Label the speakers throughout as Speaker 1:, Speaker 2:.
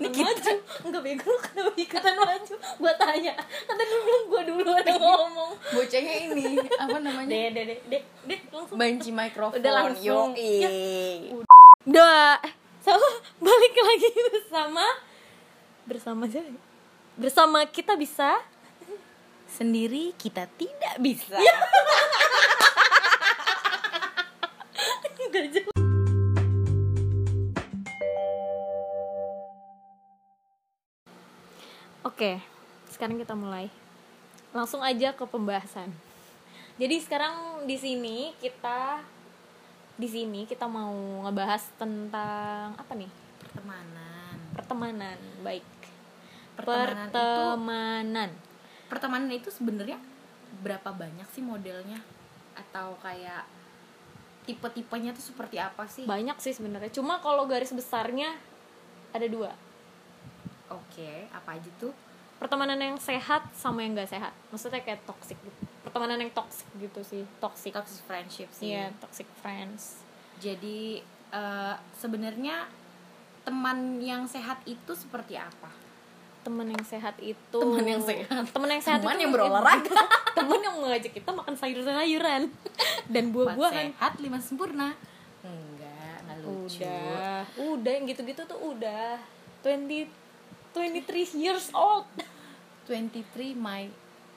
Speaker 1: ikutan maju. Enggak bego lu kenapa ikutan maju. Gua tanya. Kata dulu belum gua dulu ada ngomong.
Speaker 2: Bocahnya ini apa namanya?
Speaker 1: Deh deh deh deh deh langsung.
Speaker 2: Banci mikrofon
Speaker 1: Udah langsung.
Speaker 2: Yoi.
Speaker 1: Ya. Udah sama balik lagi bersama. Bersama siapa? ya? Bersama kita bisa.
Speaker 2: Sendiri kita tidak bisa.
Speaker 1: Gak Oke, sekarang kita mulai. Langsung aja ke pembahasan. Jadi sekarang di sini kita di sini kita mau ngebahas tentang apa nih?
Speaker 2: pertemanan
Speaker 1: Pertemanan, baik.
Speaker 2: Pertemanan itu-
Speaker 1: Pertemanan.
Speaker 2: pertemanan itu sebenarnya berapa banyak sih modelnya atau kayak tipe-tipenya tuh seperti apa sih
Speaker 1: Banyak sih sebenarnya. Cuma kalau garis besarnya ada dua.
Speaker 2: Oke apa aja tuh?
Speaker 1: Pertemanan yang sehat sama yang gak sehat. Maksudnya kayak toxic gitu. Pertemanan yang toxic gitu sih. Toxic.
Speaker 2: Toxic friendship sih.
Speaker 1: Iya toxic friends.
Speaker 2: Jadi eh, sebenarnya teman yang sehat itu seperti apa?
Speaker 1: Teman yang sehat itu
Speaker 2: Teman yang sehat.
Speaker 1: teman yang sehat
Speaker 2: Teman yang berolahraga.
Speaker 1: teman yang mengajak kita makan sayur-sayuran. Dan buah-buahan.
Speaker 2: Sehat lima sempurna. Enggak nggak lucu.
Speaker 1: Udah. Udah yang gitu-gitu tuh udah. 20 23 years old.
Speaker 2: 23 my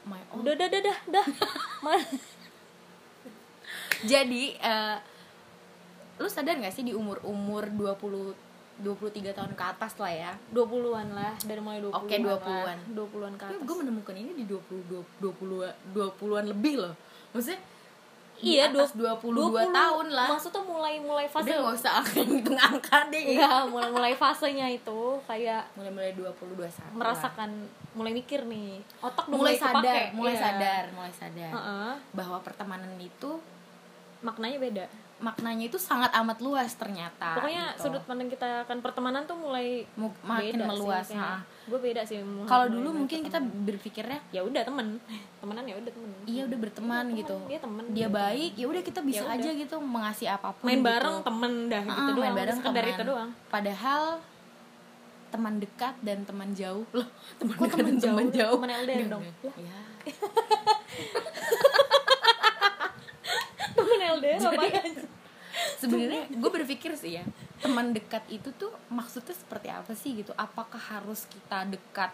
Speaker 2: my own.
Speaker 1: Udah udah udah udah udah. Ma-
Speaker 2: jadi eh, lu sadar gak sih di umur umur 20 23 tahun ke atas lah ya?
Speaker 1: 20-an lah dari mulai 20-an
Speaker 2: Oke, 20-an.
Speaker 1: lah. 20-an ke atas.
Speaker 2: gue menemukan ini di 20 20 20-an lebih loh. Maksudnya di
Speaker 1: Iya,
Speaker 2: atas
Speaker 1: dua-
Speaker 2: 22 tahun lah
Speaker 1: Maksudnya mulai mulai fase
Speaker 2: udah gak usah hitung angka deh
Speaker 1: Iya, mulai mulai fasenya itu kayak
Speaker 2: mulai mulai 20 21
Speaker 1: merasakan mulai mikir nih. Otak udah
Speaker 2: mulai sadar
Speaker 1: kepake.
Speaker 2: mulai
Speaker 1: Iya.
Speaker 2: sadar mulai sadar
Speaker 1: Heeh.
Speaker 2: bahwa pertemanan itu
Speaker 1: maknanya beda.
Speaker 2: Maknanya itu sangat amat luas ternyata
Speaker 1: Pokoknya
Speaker 2: gitu.
Speaker 1: sudut pandang kita akan pertemanan tuh mulai
Speaker 2: Mu- makin meluas ha.
Speaker 1: Gue beda sih.
Speaker 2: kalau dulu mungkin kita
Speaker 1: pertemanan.
Speaker 2: berpikirnya
Speaker 1: ya udah temen, temenan ya udah temen.
Speaker 2: iya udah berteman
Speaker 1: Iya,
Speaker 2: gitu
Speaker 1: temen, dia temen,
Speaker 2: dia baik ya udah kita bisa
Speaker 1: Ya udah.
Speaker 2: aja gitu mengasih apa pun
Speaker 1: Main
Speaker 2: gitu.
Speaker 1: bareng temen dah
Speaker 2: Ah,
Speaker 1: gitu doang.
Speaker 2: main bareng
Speaker 1: Sekedar itu doang.
Speaker 2: padahal teman dekat dan teman jauh loh teman dekat
Speaker 1: teman
Speaker 2: dan teman
Speaker 1: jauh?
Speaker 2: jauh
Speaker 1: Teman LDR
Speaker 2: Enggak,
Speaker 1: dong?
Speaker 2: ya
Speaker 1: Temen LDR apa
Speaker 2: sebenarnya gue berpikir sih ya teman dekat itu tuh maksudnya seperti apa sih gitu? Apakah harus kita dekat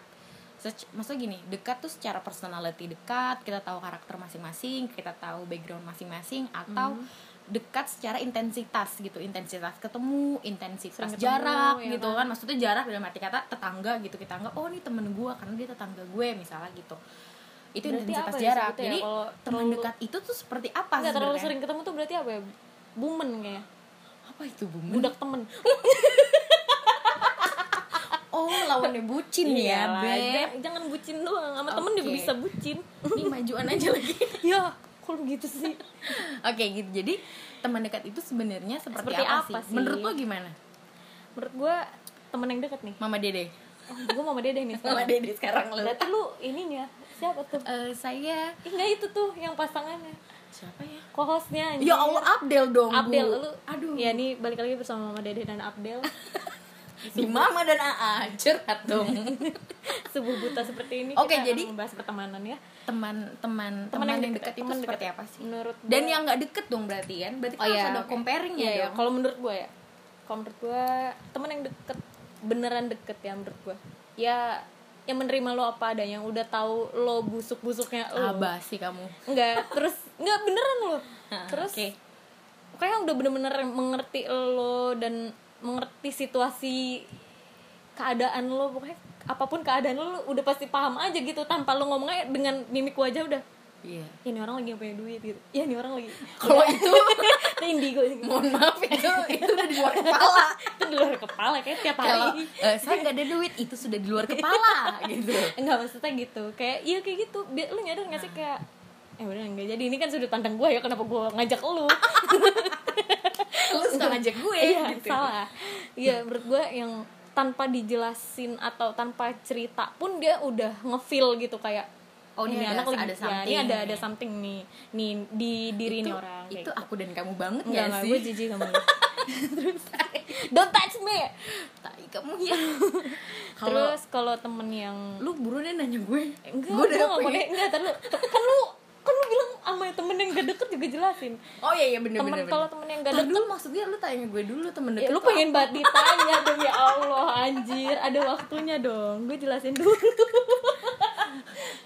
Speaker 2: maksudnya gini dekat tuh secara personality dekat kita tahu karakter masing-masing kita tahu background masing-masing atau
Speaker 1: Hmm.
Speaker 2: dekat secara intensitas gitu. Intensitas ketemu intensitas
Speaker 1: Sering ketemu,
Speaker 2: jarak
Speaker 1: ya
Speaker 2: gitu
Speaker 1: kan?
Speaker 2: kan. Maksudnya jarak dalam arti kata tetangga gitu. Kita anggap oh ini temen gue karena dia tetangga gue misalnya gitu itu
Speaker 1: Berarti
Speaker 2: intensitas
Speaker 1: apa ya
Speaker 2: jarak
Speaker 1: sebetulnya
Speaker 2: jadi
Speaker 1: kalau
Speaker 2: teman
Speaker 1: terlalu-
Speaker 2: dekat itu tuh seperti apa
Speaker 1: Enggak terlalu sering ketemu tuh berarti apa ya? Bumen kayak.
Speaker 2: apa itu bu
Speaker 1: Budak temen.
Speaker 2: Oh lawannya bucin ya beb
Speaker 1: jangan- Jangan bucin doang, sama temen juga bisa bucin.
Speaker 2: Ini majuan aja lagi
Speaker 1: ya, kalau gitu sih.
Speaker 2: Oke gitu jadi teman dekat itu sebenarnya seperti,
Speaker 1: Seperti
Speaker 2: apa,
Speaker 1: apa
Speaker 2: sih?
Speaker 1: sih?
Speaker 2: Menurut lo gimana?
Speaker 1: Menurut gue temen yang deket nih.
Speaker 2: Mama Dede
Speaker 1: Oh, gue mama dede nih
Speaker 2: Mama
Speaker 1: sekarang.
Speaker 2: Dede sekarang lo
Speaker 1: Berarti lu ininya siapa tuh?
Speaker 2: Eh, Saya
Speaker 1: enggak itu tuh yang pasangannya.
Speaker 2: Siapa ya?
Speaker 1: Anjing.
Speaker 2: Ya Allah Abdel dong
Speaker 1: Abdel
Speaker 2: Bu.
Speaker 1: lu.
Speaker 2: Aduh
Speaker 1: Ya nih balik lagi bersama Mama Dede dan Abdel.
Speaker 2: Di Mama dan AA Curhat dong
Speaker 1: Subuh buta seperti ini
Speaker 2: Oke,
Speaker 1: akan
Speaker 2: jadi-
Speaker 1: membahas pertemanan ya.
Speaker 2: Teman-teman
Speaker 1: Teman
Speaker 2: Teman
Speaker 1: yang
Speaker 2: yang
Speaker 1: deket,
Speaker 2: dekat itu
Speaker 1: teman
Speaker 2: seperti
Speaker 1: deket.
Speaker 2: apa sih?
Speaker 1: Menurut
Speaker 2: Dan
Speaker 1: gua-
Speaker 2: yang nggak deket dong berarti kan? Berarti kan harus ada
Speaker 1: oke.
Speaker 2: comparingnya
Speaker 1: Iya, iya.
Speaker 2: dong
Speaker 1: Kalau menurut gue ya, kalau menurut gue temen yang deket beneran deket ya menurut gue. Ya yang menerima lo apa adanya, yang udah tahu lo busuk-busuknya lo.
Speaker 2: Abah sih kamu
Speaker 1: Enggak, terus enggak beneran lo.
Speaker 2: Ah,
Speaker 1: Terus
Speaker 2: oke.
Speaker 1: kayak udah bener-bener mengerti lo dan mengerti situasi keadaan lo pokoknya apa pun keadaan lo, lo udah pasti paham aja gitu tanpa lo ngomongnya dengan mimik wajah udah
Speaker 2: Iya.
Speaker 1: Ya ini orang lagi gak punya duit gitu. Ya ini orang lagi.
Speaker 2: Kalau itu
Speaker 1: itu indigo.
Speaker 2: Mohon maaf itu Itu udah di luar kepala.
Speaker 1: Itu di luar kepala kayak tiap
Speaker 2: kalau
Speaker 1: hari
Speaker 2: eh, saya nggak ada duit itu sudah di luar kepala gitu.
Speaker 1: Enggak maksudnya gitu. Kayak iya kayak gitu. Biar lu nyadar gak sih kayak eh udah enggak jadi. Ini kan sudut pandang gue ya kenapa gue ngajak lu?
Speaker 2: Lu suka ngajak gue
Speaker 1: iya
Speaker 2: gitu.
Speaker 1: salah. Iya menurut gue yang tanpa dijelasin atau tanpa cerita pun dia udah ngefeel gitu kayak
Speaker 2: Oh,
Speaker 1: ini
Speaker 2: ini ada-
Speaker 1: anak lagi.
Speaker 2: ada
Speaker 1: ya, ini ada ada something nih. Nih di diri
Speaker 2: itu,
Speaker 1: nih orang
Speaker 2: itu
Speaker 1: gitu.
Speaker 2: aku dan kamu banget
Speaker 1: enggak
Speaker 2: nggak
Speaker 1: enggak
Speaker 2: sih?
Speaker 1: gue jijik sama lu terus don't touch me!
Speaker 2: Tai kamu ya.
Speaker 1: Terus kalau temen yang
Speaker 2: lu buruan deh nanya gue?
Speaker 1: Enggak
Speaker 2: gue udah
Speaker 1: nggak nanya- enggak terus kan lu kan lu bilang sama temen yang gak deket juga jelasin.
Speaker 2: Oh iya iya bener
Speaker 1: temen
Speaker 2: bener
Speaker 1: kalau temen yang gak deket
Speaker 2: dulu maksudnya lu tanya gue dulu temen
Speaker 1: ya
Speaker 2: deket
Speaker 1: lu pengen banget ditanya demi Allah anjir. Ada waktunya dong gue jelasin dulu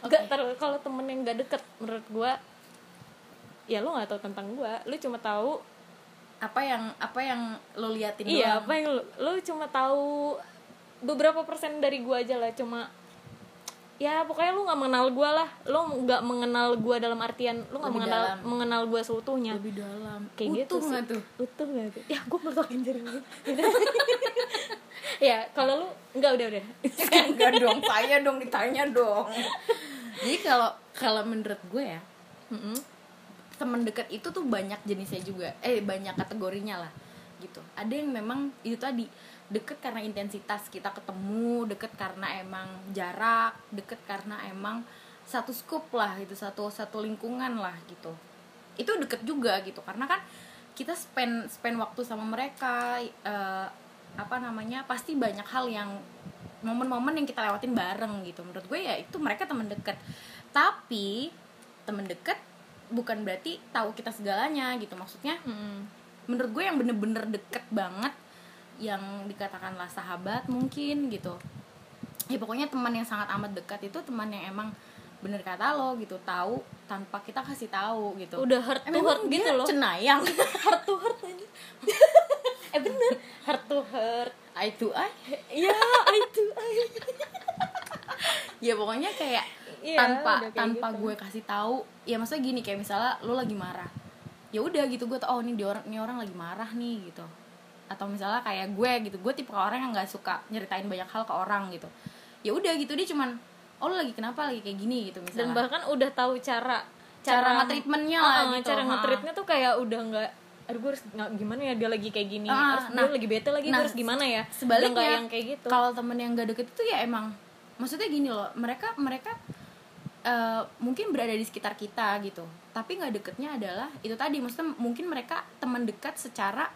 Speaker 1: Enggak, terus kalau temen yang gak deket menurut gue ya lu nggak tahu tentang gue lu cuma tahu
Speaker 2: apa yang apa yang lo liatin
Speaker 1: iya
Speaker 2: doang.
Speaker 1: apa yang lu, lu cuma tahu beberapa persen dari gue aja lah. Cuma ya pokoknya lu nggak mengenal gue lah. Lu nggak mengenal gue dalam artian lu nggak mengenal
Speaker 2: dalam.
Speaker 1: mengenal gue seutuhnya.
Speaker 2: Lebih dalam.
Speaker 1: Kayak
Speaker 2: utuh
Speaker 1: gitu sih.
Speaker 2: nggak tuh?
Speaker 1: Utuh nggak tuh? Ya gue mertokin jari gue ya kalau lu enggak udah udah.
Speaker 2: Enggak dong saya dong ditanya dong jadi kalau kalau menurut gue ya teman dekat itu tuh banyak jenisnya juga. Eh banyak kategorinya lah gitu. Ada yang memang itu tadi deket karena intensitas kita ketemu deket karena emang jarak deket karena emang satu skup lah gitu satu satu lingkungan lah gitu. Itu deket juga gitu karena kan kita spend spend waktu sama mereka eh, apa namanya pasti banyak hal yang momen-momen yang kita lewatin bareng gitu. Menurut gue ya itu mereka teman deket. Tapi teman deket bukan berarti tahu kita segalanya gitu. Maksudnya
Speaker 1: Mm-mm.
Speaker 2: menurut gue yang bener-bener deket banget yang dikatakanlah sahabat mungkin gitu. Ya pokoknya teman yang sangat amat dekat itu teman yang emang bener kata lo gitu tahu tanpa kita kasih tahu gitu.
Speaker 1: Udah heart to
Speaker 2: dia
Speaker 1: gitu loh.
Speaker 2: cenayang.
Speaker 1: Heart to heart aja. Eh bener. Heart to heart.
Speaker 2: Eye to eye
Speaker 1: ya itu
Speaker 2: ya pokoknya kayak
Speaker 1: Iya,
Speaker 2: tanpa
Speaker 1: kayak
Speaker 2: tanpa
Speaker 1: gitu.
Speaker 2: gue kasih tahu ya maksudnya gini kayak misalnya lo lagi marah ya udah gitu gue tau oh ini dia orang ini orang lagi marah nih gitu. Atau misalnya kayak gue gitu gue tipe orang yang nggak suka nyeritain banyak hal ke orang gitu. Ya udah gitu dia cuman oh lo lagi kenapa? Lagi kayak gini gitu
Speaker 1: dan
Speaker 2: misalnya.
Speaker 1: bahkan udah tahu cara
Speaker 2: Cara nge-treatmentnya lah
Speaker 1: Ah,
Speaker 2: gitu,
Speaker 1: cara nge-treatnya tuh kayak udah nggak aduh gue harus gimana ya dia lagi kayak gini.
Speaker 2: Ah,
Speaker 1: harus
Speaker 2: nah,
Speaker 1: dia lagi bete lagi
Speaker 2: nah,
Speaker 1: gue harus gimana ya?
Speaker 2: Sebaliknya
Speaker 1: yang kayak gitu.
Speaker 2: kalau temen yang gak deket itu ya emang maksudnya gini loh mereka mereka eh, mungkin berada di sekitar kita gitu tapi nggak deketnya adalah itu tadi maksudnya mungkin mereka teman dekat secara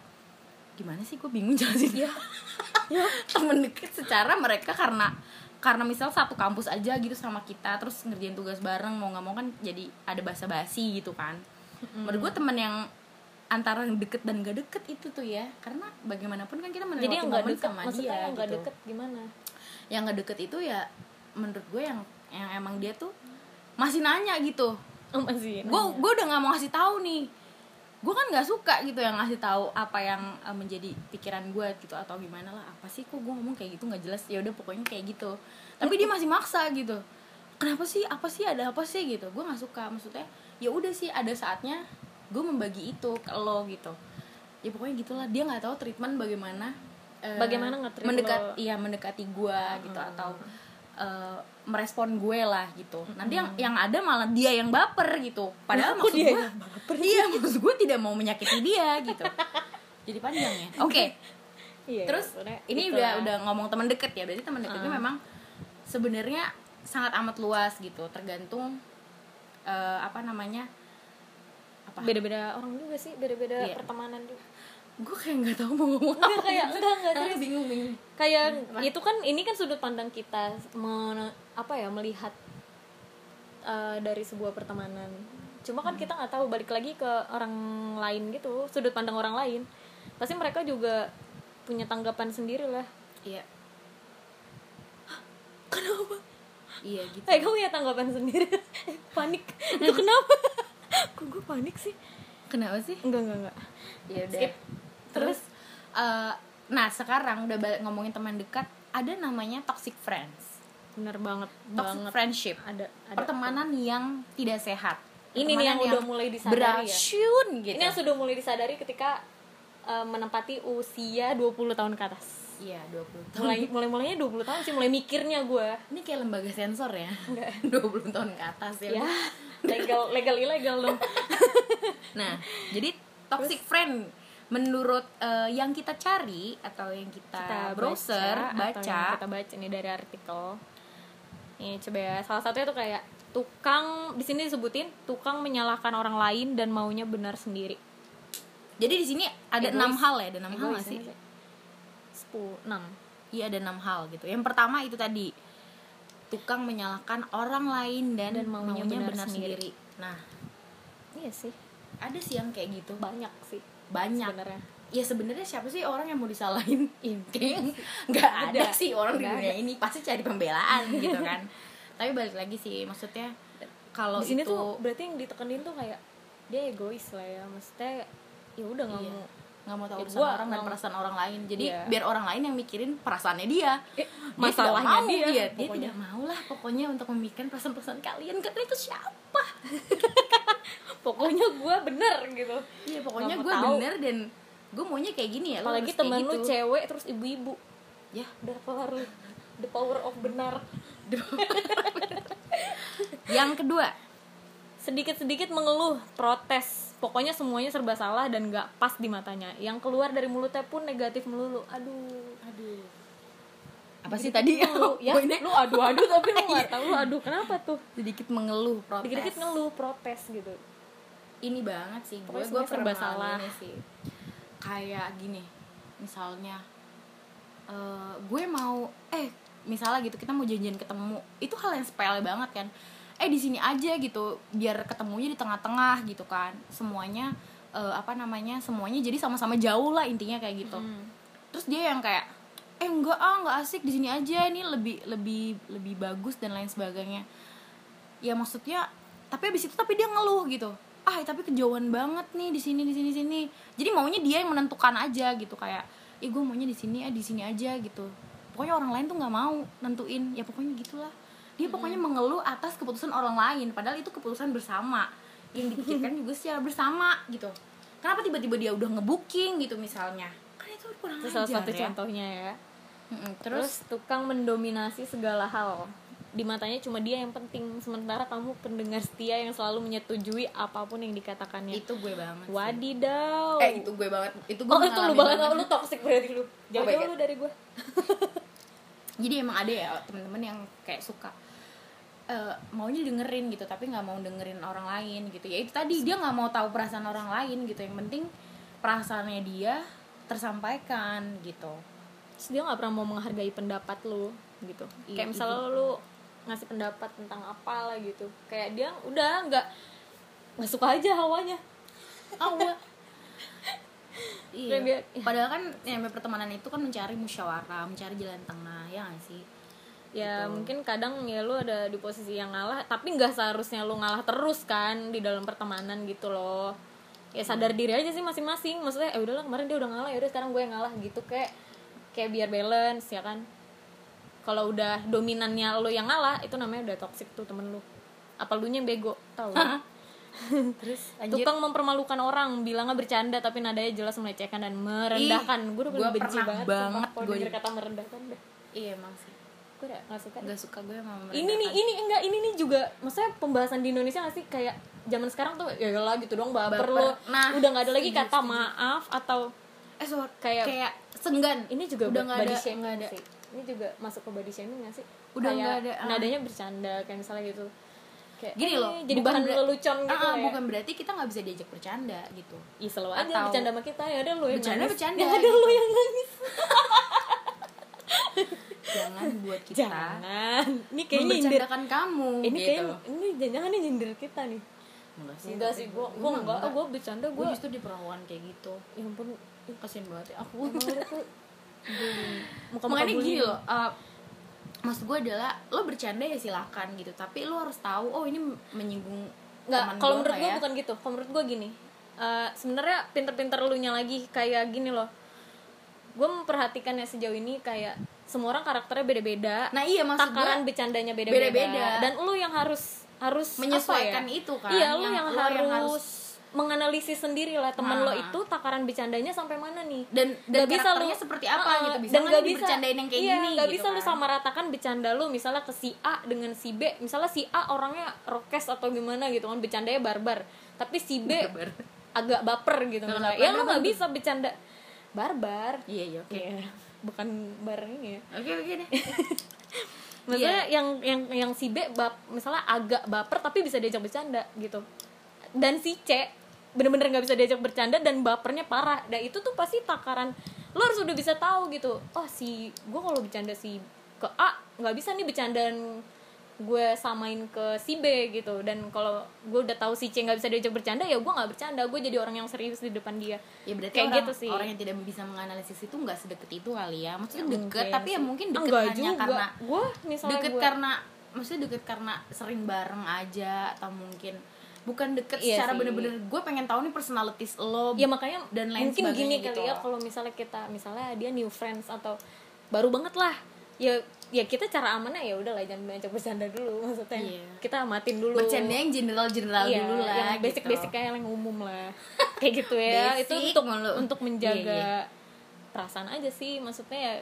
Speaker 2: gimana sih gue bingung jelasin ya teman dekat secara mereka karena karena misal satu kampus aja gitu sama kita terus ngerjain tugas bareng mau nggak mau kan jadi ada basa basi gitu kan. Menurut gue temen yang antara yang deket dan gak deket itu tuh ya karena bagaimanapun kan kita melewati
Speaker 1: jadi yang
Speaker 2: momen
Speaker 1: deket
Speaker 2: sama
Speaker 1: maksudnya
Speaker 2: dia
Speaker 1: yang
Speaker 2: gitu.
Speaker 1: deket gimana?
Speaker 2: Yang nggak deket itu ya menurut gue yang yang emang dia tuh masih nanya gitu.
Speaker 1: Oh, masih
Speaker 2: gue gue udah nggak mau ngasih tahu nih gue kan nggak suka gitu yang ngasih tahu apa yang eh, menjadi pikiran gue gitu atau gimana lah. Apa sih kok gue ngomong kayak gitu? Nggak jelas. Ya udah pokoknya kayak gitu. Tapi dia masih maksa gitu. Kenapa sih? Apa sih? Ada apa sih? Gitu. Gue nggak suka. Maksudnya ya udah sih ada saatnya gue membagi itu ke lo gitu. Ya pokoknya gitulah. Dia nggak tahu treatment bagaimana eh,
Speaker 1: Bagaimana nge-treat
Speaker 2: mendekat
Speaker 1: lo.
Speaker 2: iya mendekati gue gitu atau eh, merespon gue lah gitu. Nanti yang yang ada malah dia yang baper gitu. Padahal
Speaker 1: Kok
Speaker 2: maksud
Speaker 1: dia
Speaker 2: gue
Speaker 1: baper.
Speaker 2: iya maksud gue tidak mau menyakiti dia gitu. Jadi panjang ya. Oke.
Speaker 1: Iya,
Speaker 2: terus
Speaker 1: sebenarnya
Speaker 2: ini
Speaker 1: itulah.
Speaker 2: udah udah ngomong teman deket ya berarti teman deketnya
Speaker 1: Ah.
Speaker 2: memang sebenarnya sangat amat luas gitu. Tergantung eh, apa namanya apa?
Speaker 1: Beda-beda orang juga sih beda-beda
Speaker 2: Iya.
Speaker 1: pertemanan juga
Speaker 2: gue kayak nggak tahu mau ngomong apa.
Speaker 1: kayak- enggak, enggak, serius.
Speaker 2: bingung bingung.
Speaker 1: kayak itu kan ini kan sudut pandang kita men- apa ya melihat eh, dari sebuah pertemanan. Cuma kan kita nggak tahu balik lagi ke orang lain gitu sudut pandang orang lain. Pasti mereka juga punya tanggapan sendiri lah
Speaker 2: iya
Speaker 1: kenapa?
Speaker 2: Iya gitu.
Speaker 1: Eh kamu ya tanggapan sendiri? Panik. Itu kenapa? kok gue panik sih?
Speaker 2: Kenapa sih?
Speaker 1: Enggak enggak enggak.
Speaker 2: Ya udah.
Speaker 1: Skip.
Speaker 2: Terus eh, nah sekarang udah balik ngomongin teman dekat ada namanya toxic friends.
Speaker 1: Bener banget
Speaker 2: toxic
Speaker 1: banget.
Speaker 2: friendship.
Speaker 1: Ada ada.
Speaker 2: Pertemanan yang tidak sehat.
Speaker 1: Ini nih yang
Speaker 2: Pertemanan
Speaker 1: udah mulai disadari ya.
Speaker 2: beracun gitu.
Speaker 1: Ini yang sudah mulai disadari ketika eh, menempati usia 20 tahun ke atas.
Speaker 2: Iya 20 tahun.
Speaker 1: Mulai mulai mulainya 20 tahun sih mulai mikirnya gue
Speaker 2: ini kayak lembaga sensor ya.
Speaker 1: Enggak.
Speaker 2: 20 tahun ke atas ya,
Speaker 1: ya legal legal ilegal dong.
Speaker 2: Nah jadi toxic friend menurut eh, yang kita cari atau yang kita,
Speaker 1: kita
Speaker 2: browser
Speaker 1: baca, atau
Speaker 2: baca,
Speaker 1: yang kita baca nih dari artikel. Ini coba ya. Salah satunya tuh kayak tukang di sini disebutin tukang menyalahkan orang lain dan maunya benar sendiri.
Speaker 2: Jadi di sini ada enam hal ya ada enam hal sih.
Speaker 1: Sepuluh enam.
Speaker 2: Iya ada enam hal gitu. Yang pertama itu tadi tukang menyalahkan orang lain dan,
Speaker 1: Dan maunya
Speaker 2: maunya,
Speaker 1: benar
Speaker 2: benar,
Speaker 1: sendiri.
Speaker 2: sendiri. nah
Speaker 1: iya sih.
Speaker 2: ada sih yang kayak gitu.
Speaker 1: Banyak sih
Speaker 2: banyak.
Speaker 1: Sebenarnya.
Speaker 2: Ya sebenarnya siapa sih orang yang mau disalahin? Kayaknya nggak ada,
Speaker 1: Ada.
Speaker 2: sih orang di dunia ini. Pasti cari pembelaan gitu kan. Tapi balik lagi sih maksudnya kalau
Speaker 1: di sini
Speaker 2: itu
Speaker 1: tuh berarti yang ditekenin tuh kayak dia egois lah ya. Maksudnya ya udah nggak
Speaker 2: Iya.
Speaker 1: mau
Speaker 2: nggak mau tahu
Speaker 1: Ya, gua
Speaker 2: orang dan perasaan orang lain. Jadi
Speaker 1: Iya.
Speaker 2: biar orang lain yang mikirin perasaannya dia.
Speaker 1: Eh, masalahnya dia,
Speaker 2: dia, dia
Speaker 1: pokoknya.
Speaker 2: tidak mau lah pokoknya untuk memikirkan perasaan-perasaan kalian. Kalian itu siapa
Speaker 1: pokoknya gue bener gitu.
Speaker 2: Iya pokoknya gue bener dan gue maunya kayak gini ya
Speaker 1: apalagi temen lu
Speaker 2: gitu.
Speaker 1: cewek terus ibu-ibu.
Speaker 2: Ya.
Speaker 1: Udah kelar lu. The power of benar.
Speaker 2: Yang kedua.
Speaker 1: Sedikit-sedikit mengeluh protes. Pokoknya semuanya serba salah dan gak pas di matanya. Yang keluar dari mulutnya pun negatif melulu. Aduh.
Speaker 2: Aduh. Apa sih tadi?
Speaker 1: lu ya lu aduh aduh tapi lu nggak tahu. Lu aduh kenapa tuh?
Speaker 2: Sedikit mengeluh protes.
Speaker 1: dikit-dikit ngeluh protes gitu
Speaker 2: ini banget sih. Gue gue
Speaker 1: serba
Speaker 2: pernah
Speaker 1: salah.
Speaker 2: sih. Kayak gini misalnya eh, gue mau eh misalnya gitu kita mau janjian ketemu itu hal yang sepele banget kan. Eh di sini aja gitu biar ketemunya di tengah-tengah gitu kan. Semuanya eh, apa namanya semuanya jadi sama-sama jauh lah intinya kayak gitu.
Speaker 1: Hmm.
Speaker 2: terus dia yang kayak eh enggak ah enggak asik di sini aja ini lebih lebih lebih bagus dan lain sebagainya. Ya maksudnya tapi abis itu tapi dia ngeluh gitu ah tapi kejauhan banget nih di sini di sini sini. Jadi maunya dia yang menentukan aja gitu kayak ih gue maunya di sini ah di sini aja gitu. Pokoknya orang lain tuh nggak mau nentuin. Ya pokoknya gitulah. Dia pokoknya mengeluh atas keputusan orang lain padahal itu keputusan bersama. Yang dipikirkan juga secara bersama gitu. Kenapa tiba-tiba dia udah ngebooking gitu misalnya? Kan itu kurang
Speaker 1: itu salah satu
Speaker 2: ya.
Speaker 1: contohnya ya.
Speaker 2: Mm-mm,
Speaker 1: terus
Speaker 2: terus?
Speaker 1: tukang mendominasi segala hal di matanya cuma dia yang penting. Sementara kamu pendengar setia yang selalu menyetujui apa pun yang dikatakannya.
Speaker 2: Itu gue banget sih.
Speaker 1: wadidaw.
Speaker 2: Eh itu gue banget. Itu gue
Speaker 1: oh itu lu banget. lu toxic berarti lu. Jauh jauh
Speaker 2: God.
Speaker 1: lu dari gue
Speaker 2: jadi emang ada ya teman-teman yang kayak suka eh, maunya dengerin gitu tapi nggak mau dengerin orang lain gitu. Ya itu tadi dia nggak mau tahu perasaan orang lain gitu. Yang penting perasaannya dia tersampaikan gitu.
Speaker 1: Terus dia nggak pernah mau menghargai pendapat lu gitu.
Speaker 2: Iya,
Speaker 1: kayak misalnya lu ngasih pendapat tentang apa lah gitu. Kayak dia udah nggak nggak suka aja hawanya.
Speaker 2: Awal iya.
Speaker 1: Dia-
Speaker 2: padahal kan ya, pertemanan itu kan mencari musyawarah mencari jalan tengah ya nggak sih?
Speaker 1: Ya
Speaker 2: Gitu.
Speaker 1: mungkin kadang ya lu ada di posisi yang ngalah tapi nggak seharusnya lu ngalah terus kan di dalam pertemanan gitu loh. Ya sadar diri aja sih masing-masing. Maksudnya eh udahlah kemarin dia udah ngalah ya udah sekarang gue yang ngalah gitu kayak kayak biar balance ya kan kalau udah dominannya lu yang ngalah itu namanya udah toxic tuh temen lu. Apa lu nya yang bego? Tahu.
Speaker 2: Terus lanjut
Speaker 1: tukang mempermalukan orang bilangnya bercanda tapi nadanya jelas melecehkan dan merendahkan. Gue udah
Speaker 2: gua
Speaker 1: benci
Speaker 2: pernah
Speaker 1: banget
Speaker 2: banget gua
Speaker 1: denger kata merendahkan deh.
Speaker 2: Iya emang sih.
Speaker 1: Gue udah gak suka
Speaker 2: nggak suka gue sama
Speaker 1: ini nih ini enggak ini nih juga maksudnya pembahasan di Indonesia gak sih? Kayak zaman sekarang tuh ya lah gitu dong baper,
Speaker 2: Baper.
Speaker 1: lo
Speaker 2: Nah,
Speaker 1: udah nggak ada lagi kata maaf atau
Speaker 2: eh sorry,
Speaker 1: Kayak-
Speaker 2: kayak senggan
Speaker 1: ini juga
Speaker 2: udah nggak ada nggak ada.
Speaker 1: sih ini juga masuk ke body shaming gak sih?
Speaker 2: Udah
Speaker 1: Kayak
Speaker 2: nggak ada, ah.
Speaker 1: nadanya bercanda kayak misalnya gitu. Kayak
Speaker 2: Gini loh,
Speaker 1: jadi
Speaker 2: bukan
Speaker 1: bahan lelucon gitu
Speaker 2: Ah, ah,
Speaker 1: ya.
Speaker 2: bukan berarti kita nggak bisa diajak bercanda gitu.
Speaker 1: Ih, selalu aja
Speaker 2: Atau-
Speaker 1: bercanda sama kita ya ada lu yang
Speaker 2: Bercanda,
Speaker 1: nangis.
Speaker 2: bercanda,
Speaker 1: ya ada
Speaker 2: gitu.
Speaker 1: lu yang nangis.
Speaker 2: Jangan buat kita
Speaker 1: jangan. Ini kayaknya nyindir.
Speaker 2: kamu
Speaker 1: ini
Speaker 2: gitu.
Speaker 1: kayak ini jangan ini nyindir kita nih.
Speaker 2: Enggak sih
Speaker 1: enggak sih gua gua enggak. gua bercanda
Speaker 2: gue justru diperlakukan kayak gitu.
Speaker 1: Ya ampun
Speaker 2: kasian banget ya aku
Speaker 1: Bullying. Muka-muka
Speaker 2: makanya gini
Speaker 1: bullying.
Speaker 2: loh uh, maksud gue adalah lo bercanda ya silakan gitu tapi lo harus tahu oh ini menyinggung
Speaker 1: nggak kalau
Speaker 2: gua
Speaker 1: menurut gue
Speaker 2: ya?
Speaker 1: bukan gitu kalau menurut gue gini Eh, sebenarnya pinter-pinter lu nya lagi kayak gini loh gue memperhatikan ya sejauh ini kayak semua orang karakternya beda-beda
Speaker 2: nah iya maksud
Speaker 1: takaran
Speaker 2: gue
Speaker 1: bercandanya beda-beda dan lu yang harus harus
Speaker 2: Menyesuaikan
Speaker 1: apa ya?
Speaker 2: itu kan,
Speaker 1: iya lu
Speaker 2: yang-
Speaker 1: yang,
Speaker 2: lu
Speaker 1: harus,
Speaker 2: yang harus-
Speaker 1: menganalisis sendiri lah temen lo
Speaker 2: Nah.
Speaker 1: itu takaran bercandanya sampai mana nih.
Speaker 2: Dan dan
Speaker 1: Nggak bisa lu-
Speaker 2: seperti apa
Speaker 1: Ah,
Speaker 2: gitu. Bisa
Speaker 1: dan
Speaker 2: kan
Speaker 1: nggak bisa
Speaker 2: dibercandain yang kayak
Speaker 1: iya,
Speaker 2: gini
Speaker 1: nggak
Speaker 2: gitu
Speaker 1: bisa
Speaker 2: kan.
Speaker 1: sama ratakan bercanda lu misalnya ke si A dengan si B. Misalnya si A orangnya rokes atau gimana gitu kan bercandanya barbar. Tapi si B
Speaker 2: Barbar.
Speaker 1: agak baper gitu
Speaker 2: nggak
Speaker 1: ya
Speaker 2: barbar
Speaker 1: nggak bisa bercanda. Barbar?
Speaker 2: Iya iya oke.
Speaker 1: Iya, bukan bareng ya.
Speaker 2: Oke oke deh.
Speaker 1: Maksudnya
Speaker 2: Iya.
Speaker 1: yang yang yang si B bap, misalnya agak baper tapi bisa diajak bercanda gitu. Dan si C bener-bener nggak bisa diajak bercanda dan bapernya parah dan itu tuh pasti takaran lo harus udah bisa tahu gitu oh si gue kalau bercanda si ke A nggak bisa nih bercandaan gue samain ke si B gitu dan kalau gue udah tahu si C nggak bisa diajak bercanda ya gue nggak bercanda gue jadi orang yang serius di depan dia
Speaker 2: ya berarti
Speaker 1: Kayak
Speaker 2: orang,
Speaker 1: gitu sih.
Speaker 2: orang yang tidak bisa menganalisis itu nggak sedekat itu kali ya maksudnya
Speaker 1: Ya,
Speaker 2: deket tapi ya
Speaker 1: sih.
Speaker 2: mungkin deket
Speaker 1: Enggak
Speaker 2: hanya
Speaker 1: juga.
Speaker 2: karena
Speaker 1: gue misalnya
Speaker 2: deket
Speaker 1: gue
Speaker 2: karena maksudnya deket karena sering bareng aja atau mungkin bukan deket
Speaker 1: Iya
Speaker 2: secara bener-bener gue pengen tahu nih personalities lo
Speaker 1: ya makanya
Speaker 2: dan lain
Speaker 1: mungkin gini
Speaker 2: gitu.
Speaker 1: kali ya kalau misalnya kita misalnya dia new friends atau baru banget lah ya ya kita cara amannya ya udahlah jangan ajak bercanda dulu maksudnya
Speaker 2: Iya.
Speaker 1: kita amatin dulu
Speaker 2: bercanda yang general general
Speaker 1: Iya,
Speaker 2: dulu lah
Speaker 1: yang
Speaker 2: gitu.
Speaker 1: basic basic kayak yang umum lah kayak gitu ya itu
Speaker 2: Basic
Speaker 1: untuk
Speaker 2: mulu.
Speaker 1: untuk menjaga
Speaker 2: Iya,
Speaker 1: perasaan aja sih maksudnya ya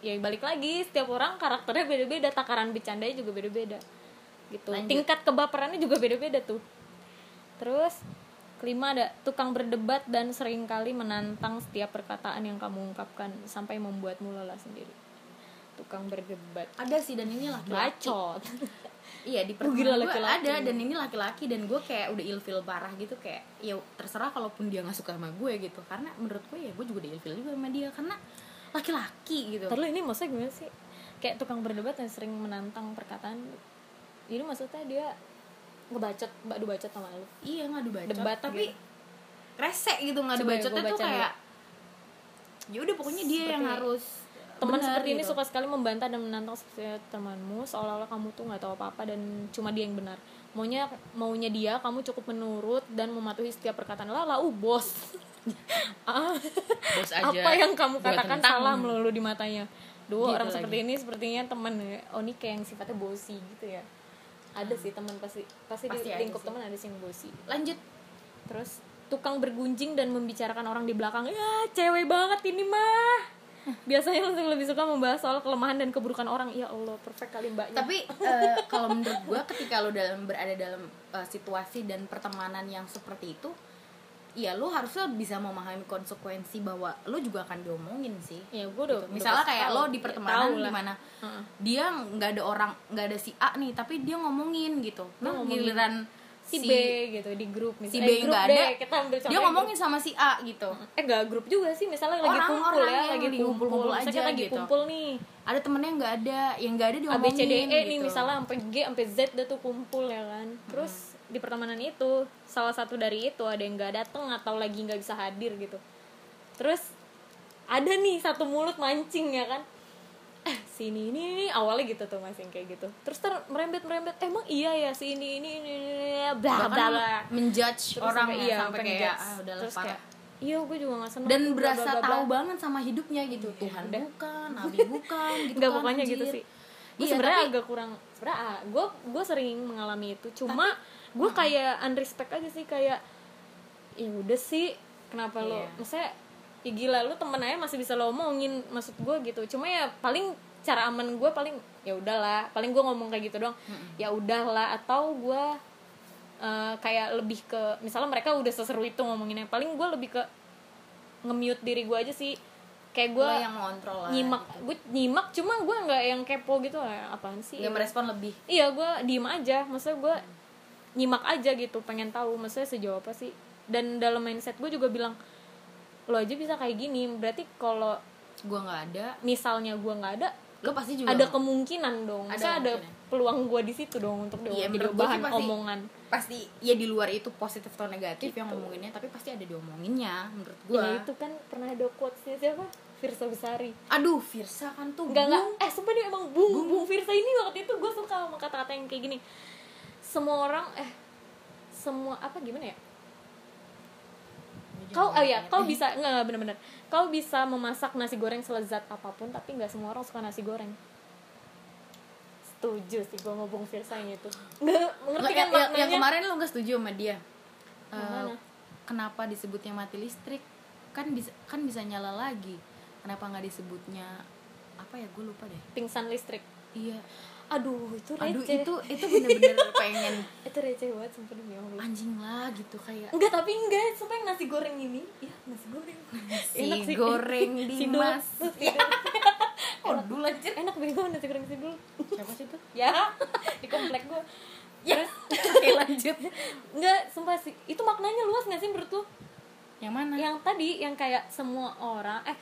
Speaker 1: ya balik lagi setiap orang karakternya beda-beda takaran bercandanya juga beda-beda gitu
Speaker 2: Lanjut.
Speaker 1: tingkat kebaperannya juga beda-beda tuh terus kelima ada tukang berdebat dan sering kali menantang setiap perkataan yang kamu ungkapkan sampai membuatmu lelah sendiri. Tukang berdebat.
Speaker 2: Ada sih dan ini laki-laki.
Speaker 1: Bacot.
Speaker 2: Iya di pertemanan gue ada dan ini laki-laki dan gue kayak udah ilfil parah gitu kayak ya terserah kalaupun dia nggak suka sama gue gitu. Karena menurut gue ya gue juga udah ilfil juga sama dia karena laki-laki gitu.
Speaker 1: Terus ini maksudnya gimana sih? Kayak tukang berdebat yang sering menantang perkataan. Ini maksudnya dia ngebacot, badu bacot sama lu.
Speaker 2: iya ngadu bacot
Speaker 1: Debat
Speaker 2: tapi
Speaker 1: gitu.
Speaker 2: rese gitu ngadu
Speaker 1: Coba ya,
Speaker 2: bacotnya tuh kayak ya udah pokoknya dia yang
Speaker 1: Seperti
Speaker 2: harus
Speaker 1: Teman
Speaker 2: benar
Speaker 1: seperti ini
Speaker 2: gitu.
Speaker 1: suka sekali membantah dan menantang setiap temanmu seolah-olah kamu tuh nggak tahu apa-apa dan cuma dia yang benar. Maunya maunya dia kamu cukup menurut dan mematuhi setiap perkataan lah uh bos. Ah,
Speaker 2: bos aja
Speaker 1: apa yang kamu katakan salah melulu di matanya. Dua
Speaker 2: Gitu
Speaker 1: orang
Speaker 2: lagi.
Speaker 1: seperti ini sepertinya teman ya. Oh ini kayak yang sifatnya bosi gitu ya. Ada sih teman pasti pasti,
Speaker 2: Pasti
Speaker 1: di lingkup teman ada sih yang bosi.
Speaker 2: lanjut
Speaker 1: Terus tukang bergunjing dan membicarakan orang di belakang. Ya, cewek banget ini mah. Biasanya langsung lebih suka membahas soal kelemahan dan keburukan orang. Ya Allah, perfect kali mbaknya.
Speaker 2: tapi eh, kalau menurut gue ketika lo dalam berada dalam eh, situasi dan pertemanan yang seperti itu ya lo harusnya bisa memahami konsekuensi bahwa lo juga akan diomongin sih
Speaker 1: ya gue udah
Speaker 2: Gitu. misalnya
Speaker 1: udah
Speaker 2: kayak
Speaker 1: tahu.
Speaker 2: lo di
Speaker 1: Ya,
Speaker 2: pertemanan
Speaker 1: lah.
Speaker 2: gimana dia nggak ada orang nggak ada si A nih tapi dia ngomongin gitu nah
Speaker 1: ngomongin
Speaker 2: giliran
Speaker 1: si, B gitu di grup
Speaker 2: si
Speaker 1: misalnya.
Speaker 2: B
Speaker 1: Eh, grup
Speaker 2: nggak
Speaker 1: deh,
Speaker 2: ada
Speaker 1: kita ambil
Speaker 2: dia ngomongin sama si A gitu
Speaker 1: grup. eh enggak grup juga sih misalnya lagi
Speaker 2: Orang-
Speaker 1: kumpul
Speaker 2: orang
Speaker 1: ya
Speaker 2: yang
Speaker 1: lagi
Speaker 2: lagi
Speaker 1: kumpul misalnya
Speaker 2: aja
Speaker 1: lagi
Speaker 2: gitu.
Speaker 1: kumpul nih
Speaker 2: ada temennya yang nggak ada yang nggak ada
Speaker 1: A B
Speaker 2: diomongin
Speaker 1: C D E nih
Speaker 2: gitu.
Speaker 1: misalnya sampai G sampai Z dah tuh kumpul ya kan terus di pertemanan itu salah satu dari itu ada yang nggak datang atau lagi nggak bisa hadir gitu terus ada nih satu mulut mancing ya kan sini ini, ini awalnya gitu tuh masing kayak gitu. Terus ter merembet merembet emang iya ya si ini ini ini, ini, ini bla bla
Speaker 2: menjudge
Speaker 1: Terus
Speaker 2: orang
Speaker 1: sampai-
Speaker 2: ya,
Speaker 1: iya,
Speaker 2: sampai kayak ah, udah
Speaker 1: Terus kayak, iya gue juga gak seneng
Speaker 2: dan berasa
Speaker 1: bla, bla.
Speaker 2: tahu banget sama hidupnya gitu Tuhan
Speaker 1: udah.
Speaker 2: bukan Nabi bukan gitu
Speaker 1: nggak
Speaker 2: kan,
Speaker 1: pokoknya gitu
Speaker 2: anjir.
Speaker 1: sih. Gue
Speaker 2: Iya,
Speaker 1: sebenarnya
Speaker 2: tapi-
Speaker 1: agak kurang sebenarnya gue gue sering mengalami itu. Cuma gue kayak unrespect aja sih kayak ya udah sih kenapa lo?
Speaker 2: Iya.
Speaker 1: maksudnya ya gila lu temen aja masih bisa lo omongin maksud gue gitu. Cuma ya paling cara aman gue paling ya udahlah paling gue ngomong kayak gitu dong ya udahlah atau gue eh, kayak lebih ke misalnya mereka udah seseru itu ngomonginnya paling gue lebih ke nge-mute diri gue aja sih. Kayak gue
Speaker 2: yang ngontrol lah
Speaker 1: nyimak gue nyimak cuma gue nggak yang kepo gitu lah apaan sih?
Speaker 2: Nggak merespon lebih.
Speaker 1: Iya gue diem aja maksudnya gue nyimak aja gitu pengen tahu maksudnya sejauh apa sih? Dan dalam mindset gue juga bilang lo aja bisa kayak gini berarti kalau
Speaker 2: gua nggak ada.
Speaker 1: misalnya gue nggak ada
Speaker 2: lo pasti juga.
Speaker 1: Ada kemungkinan dong.
Speaker 2: Ada
Speaker 1: ada peluang gue di situ dong untuk
Speaker 2: Iya,
Speaker 1: jadi bahan
Speaker 2: pasti-
Speaker 1: omongan.
Speaker 2: pasti ya di luar itu positif atau negatif yang
Speaker 1: Gitu.
Speaker 2: ngomonginnya tapi pasti ada diomonginnya menurut gua.
Speaker 1: Ya itu kan pernah ada quotesnya siapa? Firsa Besari.
Speaker 2: Aduh Firsa kan tuh
Speaker 1: Enggak enggak
Speaker 2: bung.
Speaker 1: eh sumpah dia emang bung bung Firsa ini waktu itu gue suka sama kata-kata yang kayak gini. Semua orang eh semua apa gimana ya kau oh ya kau bisa enggak enggak benar-benar kau bisa memasak nasi goreng selezat apa pun tapi nggak semua orang suka nasi goreng. Setuju sih gue mau bung Firsa yang itu. Nggak mengerti
Speaker 2: yang,
Speaker 1: kan
Speaker 2: yang, yang
Speaker 1: maknanya?
Speaker 2: kemarin lu gak setuju sama dia? Eh,
Speaker 1: mana?
Speaker 2: kenapa disebutnya mati listrik? Kan bisa kan bisa nyala lagi. Kenapa nggak disebutnya apa ya gue lupa deh.
Speaker 1: Pingsan listrik.
Speaker 2: Iya
Speaker 1: aduh itu receh.
Speaker 2: aduh itu itu bener-bener pengen.
Speaker 1: Itu receh banget sumpah demi allah.
Speaker 2: Anjing lah gitu kayak
Speaker 1: enggak tapi enggak sumpah yang nasi goreng ini. Ya nasi goreng.
Speaker 2: Nasi goreng
Speaker 1: Sidul.
Speaker 2: Dimas.
Speaker 1: Sidul.
Speaker 2: oh dulu anjir
Speaker 1: enak bego nasi goreng sidul.
Speaker 2: Siapa sih tuh
Speaker 1: ya di komplek gue
Speaker 2: ya. Oke lanjut.
Speaker 1: Enggak sumpah sih. Itu maknanya luas nggak sih menurut lu?
Speaker 2: Yang mana?
Speaker 1: Yang tadi yang kayak semua orang eh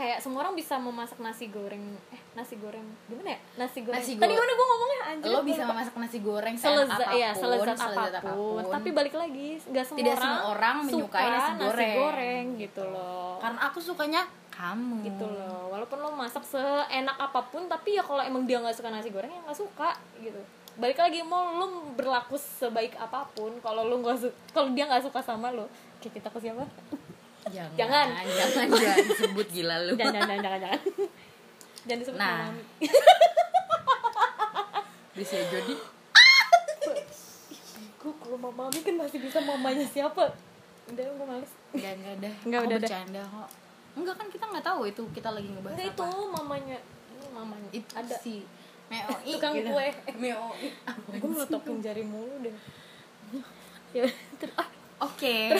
Speaker 1: kayak semua orang bisa memasak nasi goreng. Eh nasi goreng. Gimana ya? Nasi goreng.
Speaker 2: Nasi
Speaker 1: tadi gimana gue ngomongnya? Anjir
Speaker 2: lo bisa
Speaker 1: lupa.
Speaker 2: memasak nasi goreng
Speaker 1: selezat
Speaker 2: apa pun,
Speaker 1: ya selezat apa pun. tapi balik lagi nggak semua
Speaker 2: Tidak
Speaker 1: orang
Speaker 2: semua orang menyukai
Speaker 1: suka
Speaker 2: nasi goreng.
Speaker 1: goreng gitu loh.
Speaker 2: karena aku sukanya kamu.
Speaker 1: Gitu loh. Walaupun lo masak seenak apa pun tapi ya kalau emang dia nggak suka nasi goreng ya nggak suka gitu. Balik lagi mau lo berlaku sebaik apa pun kalau lo nggak kalau dia nggak suka sama lo kayak kita ke siapa
Speaker 2: jangan
Speaker 1: Jangan.
Speaker 2: jangan jangan sebut gila lu
Speaker 1: jangan jangan jangan jangan jangan jangan disebut
Speaker 2: Nah.
Speaker 1: mami
Speaker 2: bisa jadi
Speaker 1: gue kalau mama mami kan masih bisa mamanya siapa udah gue males
Speaker 2: Enggak, enggak dah.
Speaker 1: Enggak,
Speaker 2: Aku
Speaker 1: udah dah.
Speaker 2: bercanda kok. Enggak kan kita nggak tahu itu kita lagi ngebahas
Speaker 1: Enggak itu
Speaker 2: apa.
Speaker 1: mamanya mamanya
Speaker 2: Itu
Speaker 1: ada
Speaker 2: si Mei
Speaker 1: Tukang
Speaker 2: gitu.
Speaker 1: kue.
Speaker 2: Mei
Speaker 1: gue meletokin jari mulu deh ya ter- ah,
Speaker 2: Oke.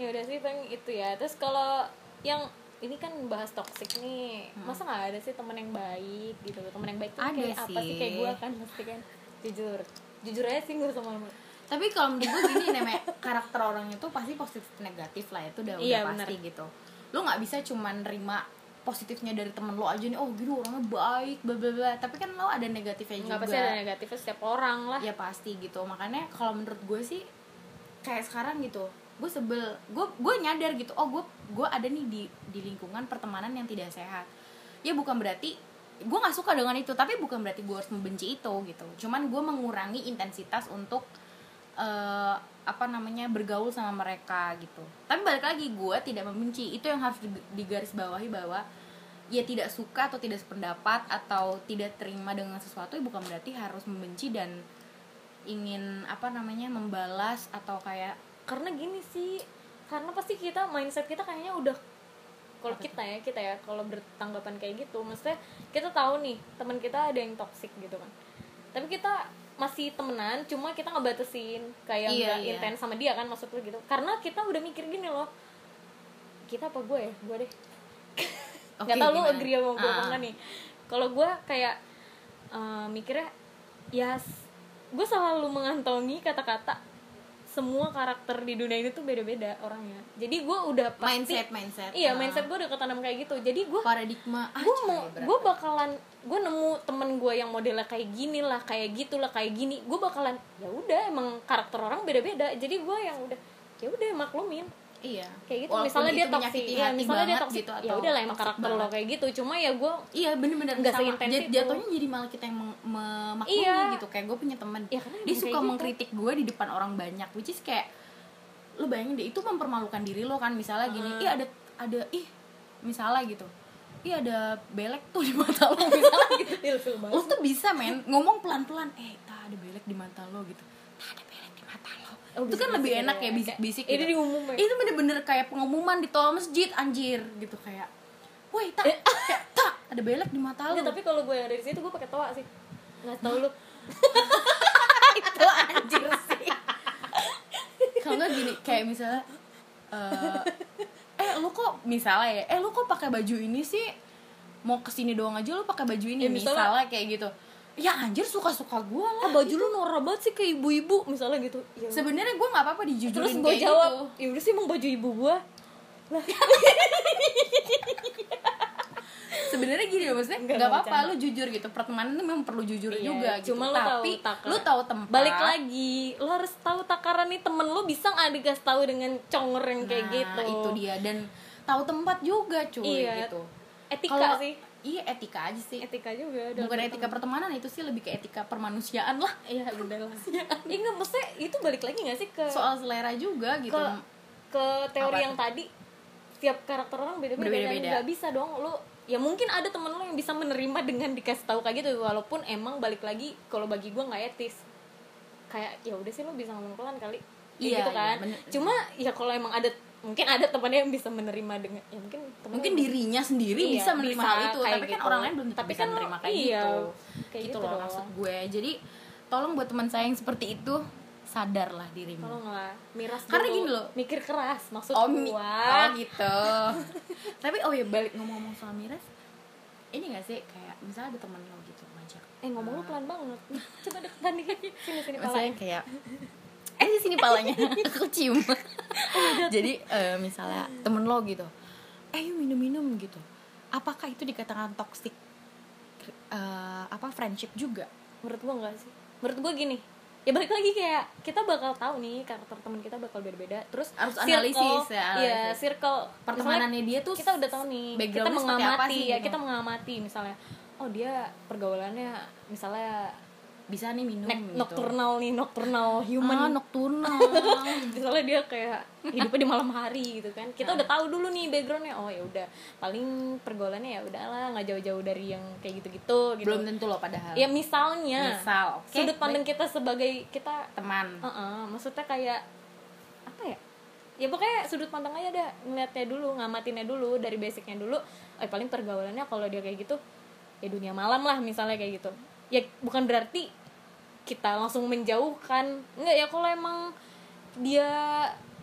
Speaker 1: Ya udah sih paling itu ya. Terus kalau yang ini kan bahas toxic nih. Masa nggak ada sih teman yang baik gitu teman yang baik tuh
Speaker 2: Ada
Speaker 1: kayak apa sih?
Speaker 2: Sih.
Speaker 1: kayak gue kan pasti kan. Jujur. Jujur aja sih gue sama lu
Speaker 2: Tapi kalau menurut gue gini namanya karakter orang itu pasti positif negatif lah. Itu udah
Speaker 1: Iya,
Speaker 2: udah pasti gitu. Lo nggak bisa cuman nerima positifnya dari temen lo aja nih oh gitu orangnya baik bla bla bla. Tapi kan lo ada negatifnya juga.
Speaker 1: nggak pasti ada negatifnya setiap orang lah.
Speaker 2: Ya pasti gitu. Makanya kalau menurut gue sih kayak sekarang gitu gue sebel gue gue nyadar gitu oh gue gue ada nih di di lingkungan pertemanan yang tidak sehat. Ya bukan berarti gue nggak suka dengan itu tapi bukan berarti gue harus membenci itu gitu. Cuman gue mengurangi intensitas untuk eh, apa namanya bergaul sama mereka gitu. Tapi balik lagi gue tidak membenci. Itu yang harus di- digarisbawahi bahwa ya tidak suka atau tidak sependapat atau tidak terima dengan sesuatu ya bukan berarti harus membenci dan ingin apa namanya membalas atau kayak
Speaker 1: karena gini sih karena pasti kita mindset kita kayaknya udah kalau kita ya kita ya kalau bertanggapan kayak gitu maksudnya kita tahu nih teman kita ada yang toxic gitu kan. Tapi kita masih temenan cuma kita ngebatasin kayak
Speaker 2: Iya,
Speaker 1: nggak
Speaker 2: iya.
Speaker 1: intens sama dia kan maksud lu gitu. Karena kita udah mikir gini loh kita apa gue ya? Gue deh.
Speaker 2: Oke,
Speaker 1: nggak tahu lu agree sama gue apa
Speaker 2: Ah.
Speaker 1: enggak nih. Kalau gue kayak eh, mikirnya ya s- gue selalu mengantongi kata-kata semua karakter di dunia ini tuh beda-beda orangnya. Jadi gue udah pasti
Speaker 2: mindset mindset.
Speaker 1: Iya
Speaker 2: Ah.
Speaker 1: mindset gue udah ketanam kayak gitu. Jadi gue
Speaker 2: paradigma ah,
Speaker 1: gue mau gue bakalan gue nemu temen gue yang modelnya kayak gini lah kayak gitulah kayak gini. Gue bakalan ya udah emang karakter orang beda-beda. Jadi gue yang udah ya udah maklumin
Speaker 2: iya.
Speaker 1: Kayak gitu
Speaker 2: Walaupun
Speaker 1: misalnya dia
Speaker 2: menyakiti
Speaker 1: ya misalnya dia toxic
Speaker 2: gitu,
Speaker 1: ya
Speaker 2: atau
Speaker 1: udah lah emang karakter lo
Speaker 2: banget.
Speaker 1: kayak gitu. Cuma ya gue
Speaker 2: iya bener-bener
Speaker 1: Nggak seintens
Speaker 2: jatuhnya jadi malah kita yang memaklumi
Speaker 1: Iya.
Speaker 2: gitu. Kayak gue punya teman
Speaker 1: Ya,
Speaker 2: dia suka
Speaker 1: gitu.
Speaker 2: mengkritik gue di depan orang banyak which is kayak lu bayangin deh itu mempermalukan diri lo kan misalnya gini
Speaker 1: Hmm.
Speaker 2: ih ada ada ih misalnya gitu. Ih ada belek tuh di mata lo misalnya gitu.
Speaker 1: Ilfil
Speaker 2: lo tuh bisa men ngomong pelan-pelan eh tak ada belek di mata lo gitu. Tak ada belek di mata lo
Speaker 1: Oh,
Speaker 2: itu kan lebih enak
Speaker 1: ya.
Speaker 2: ya bisik-bisik
Speaker 1: Ini
Speaker 2: gitu.
Speaker 1: diumumin.
Speaker 2: itu bener-bener kayak pengumuman di tol masjid anjir gitu kayak woi tak kayak, tak ada belek di mata lo
Speaker 1: Enggak, tapi kalau gue yang di situ gue pakai toa sih. Nggak tahu lu.
Speaker 2: Itu anjir sih. Kalau nggak gini kayak misalnya eh eh lu kok misalnya ya eh lu kok pakai baju ini sih? Mau ke sini doang aja lu pakai baju ini
Speaker 1: Ya, misalnya-
Speaker 2: misalnya kayak gitu ya anjir suka suka gue
Speaker 1: ah
Speaker 2: lah
Speaker 1: baju lu norak banget sih kayak ibu-ibu misalnya gitu. Ya,
Speaker 2: sebenarnya gue nggak apa-apa dijujurin
Speaker 1: terus gue
Speaker 2: kayak
Speaker 1: jawab
Speaker 2: gitu.
Speaker 1: ya udah sih emang baju ibu gue
Speaker 2: sebenarnya gini loh maksudnya
Speaker 1: Nggak,
Speaker 2: apa-apa lu jujur gitu. Pertemanan itu memang perlu jujur
Speaker 1: Iya,
Speaker 2: juga gitu.
Speaker 1: cuma lu
Speaker 2: tapi
Speaker 1: tahu takaran.
Speaker 2: lu tahu tempat.
Speaker 1: Balik lagi lo harus tahu takaran nih. Temen lo bisa nggak dikasih tahu dengan conger yang kayak
Speaker 2: Nah,
Speaker 1: gitu?
Speaker 2: itu dia. Dan tahu tempat juga cuy
Speaker 1: Iya.
Speaker 2: gitu.
Speaker 1: Etika
Speaker 2: Kalau-
Speaker 1: sih
Speaker 2: iya etika aja sih.
Speaker 1: Etika juga dalam
Speaker 2: bukan etika pertemanan itu sih lebih ke etika permanusiaan lah.
Speaker 1: Iya bener lah. Iya nggak maksudnya itu balik lagi nggak sih ke
Speaker 2: soal selera juga gitu.
Speaker 1: Ke ke teori
Speaker 2: Apa
Speaker 1: yang tadi setiap karakter orang beda-beda
Speaker 2: Berbeda-beda.
Speaker 1: nggak bisa dong lo ya mungkin ada temen lo yang bisa menerima dengan dikasih tahu kayak gitu walaupun emang balik lagi kalau bagi gue nggak etis. Kayak ya udah sih lo bisa ngomong pelan kali. Kayak
Speaker 2: Iya,
Speaker 1: gitu kan.
Speaker 2: iya, bener.
Speaker 1: cuma ya kalau emang ada mungkin ada temannya yang bisa menerima dengan ya mungkin
Speaker 2: mungkin dirinya sendiri
Speaker 1: Iya,
Speaker 2: bisa menerima
Speaker 1: bisa
Speaker 2: hal itu tapi kan
Speaker 1: gitu.
Speaker 2: orang lain belum tentu
Speaker 1: Tapi
Speaker 2: bisa
Speaker 1: kan lo-
Speaker 2: menerima kayak
Speaker 1: iya,
Speaker 2: gitu.
Speaker 1: kayak
Speaker 2: gitu
Speaker 1: gitu
Speaker 2: loh maksud gue. Jadi tolong buat teman saya yang seperti itu sadarlah dirimu.
Speaker 1: Tolong lah miras
Speaker 2: Karena gini loh.
Speaker 1: mikir keras maksud
Speaker 2: oh,
Speaker 1: gua.
Speaker 2: oh gitu. Tapi oh ya balik ngomong-ngomong soal miras ini gak sih? Kayak misalnya ada temen lo gitu ngajak.
Speaker 1: Eh ngomong lu pelan banget. Coba deketan dikit. Sini sini
Speaker 2: maksudnya kayak eh di sini palanya. Aku cium. Jadi eh, misalnya temen lo gitu eh yuk minum minum gitu. Apakah itu dikatakan toxic eh, apa friendship juga?
Speaker 1: Menurut gua enggak sih. Menurut gua gini ya balik lagi kayak kita bakal tahu nih karakter teman kita bakal beda-beda. Terus
Speaker 2: Harus
Speaker 1: circle-
Speaker 2: analisis ya,
Speaker 1: iya
Speaker 2: analisis.
Speaker 1: circle
Speaker 2: pertemanannya dia tuh
Speaker 1: kita udah tahu nih kita mengamati
Speaker 2: sih
Speaker 1: ya
Speaker 2: gitu.
Speaker 1: kita mengamati misalnya oh dia pergaulannya misalnya
Speaker 2: bisa nih minum
Speaker 1: nek-
Speaker 2: gitu.
Speaker 1: nocturnal nih nocturnal human.
Speaker 2: ah, nocturnal.
Speaker 1: Misalnya dia kayak hidupnya di malam hari gitu kan. Kita udah tahu dulu nih backgroundnya. Oh ya udah. Paling pergaulannya ya udahlah nggak jauh-jauh dari yang kayak gitu-gitu gitu.
Speaker 2: Belum tentu loh padahal.
Speaker 1: Ya misalnya
Speaker 2: misal oke.
Speaker 1: sudut pandang kita sebagai kita
Speaker 2: teman.
Speaker 1: Heeh, maksudnya kayak apa ya? Ya pokoknya sudut pandang aja dah ngeliatnya dulu ngamatinnya dulu dari basicnya dulu. Eh paling pergaulannya kalau dia kayak gitu ya dunia malam lah misalnya kayak gitu. Ya bukan berarti kita langsung menjauhkan. Enggak ya kalau emang dia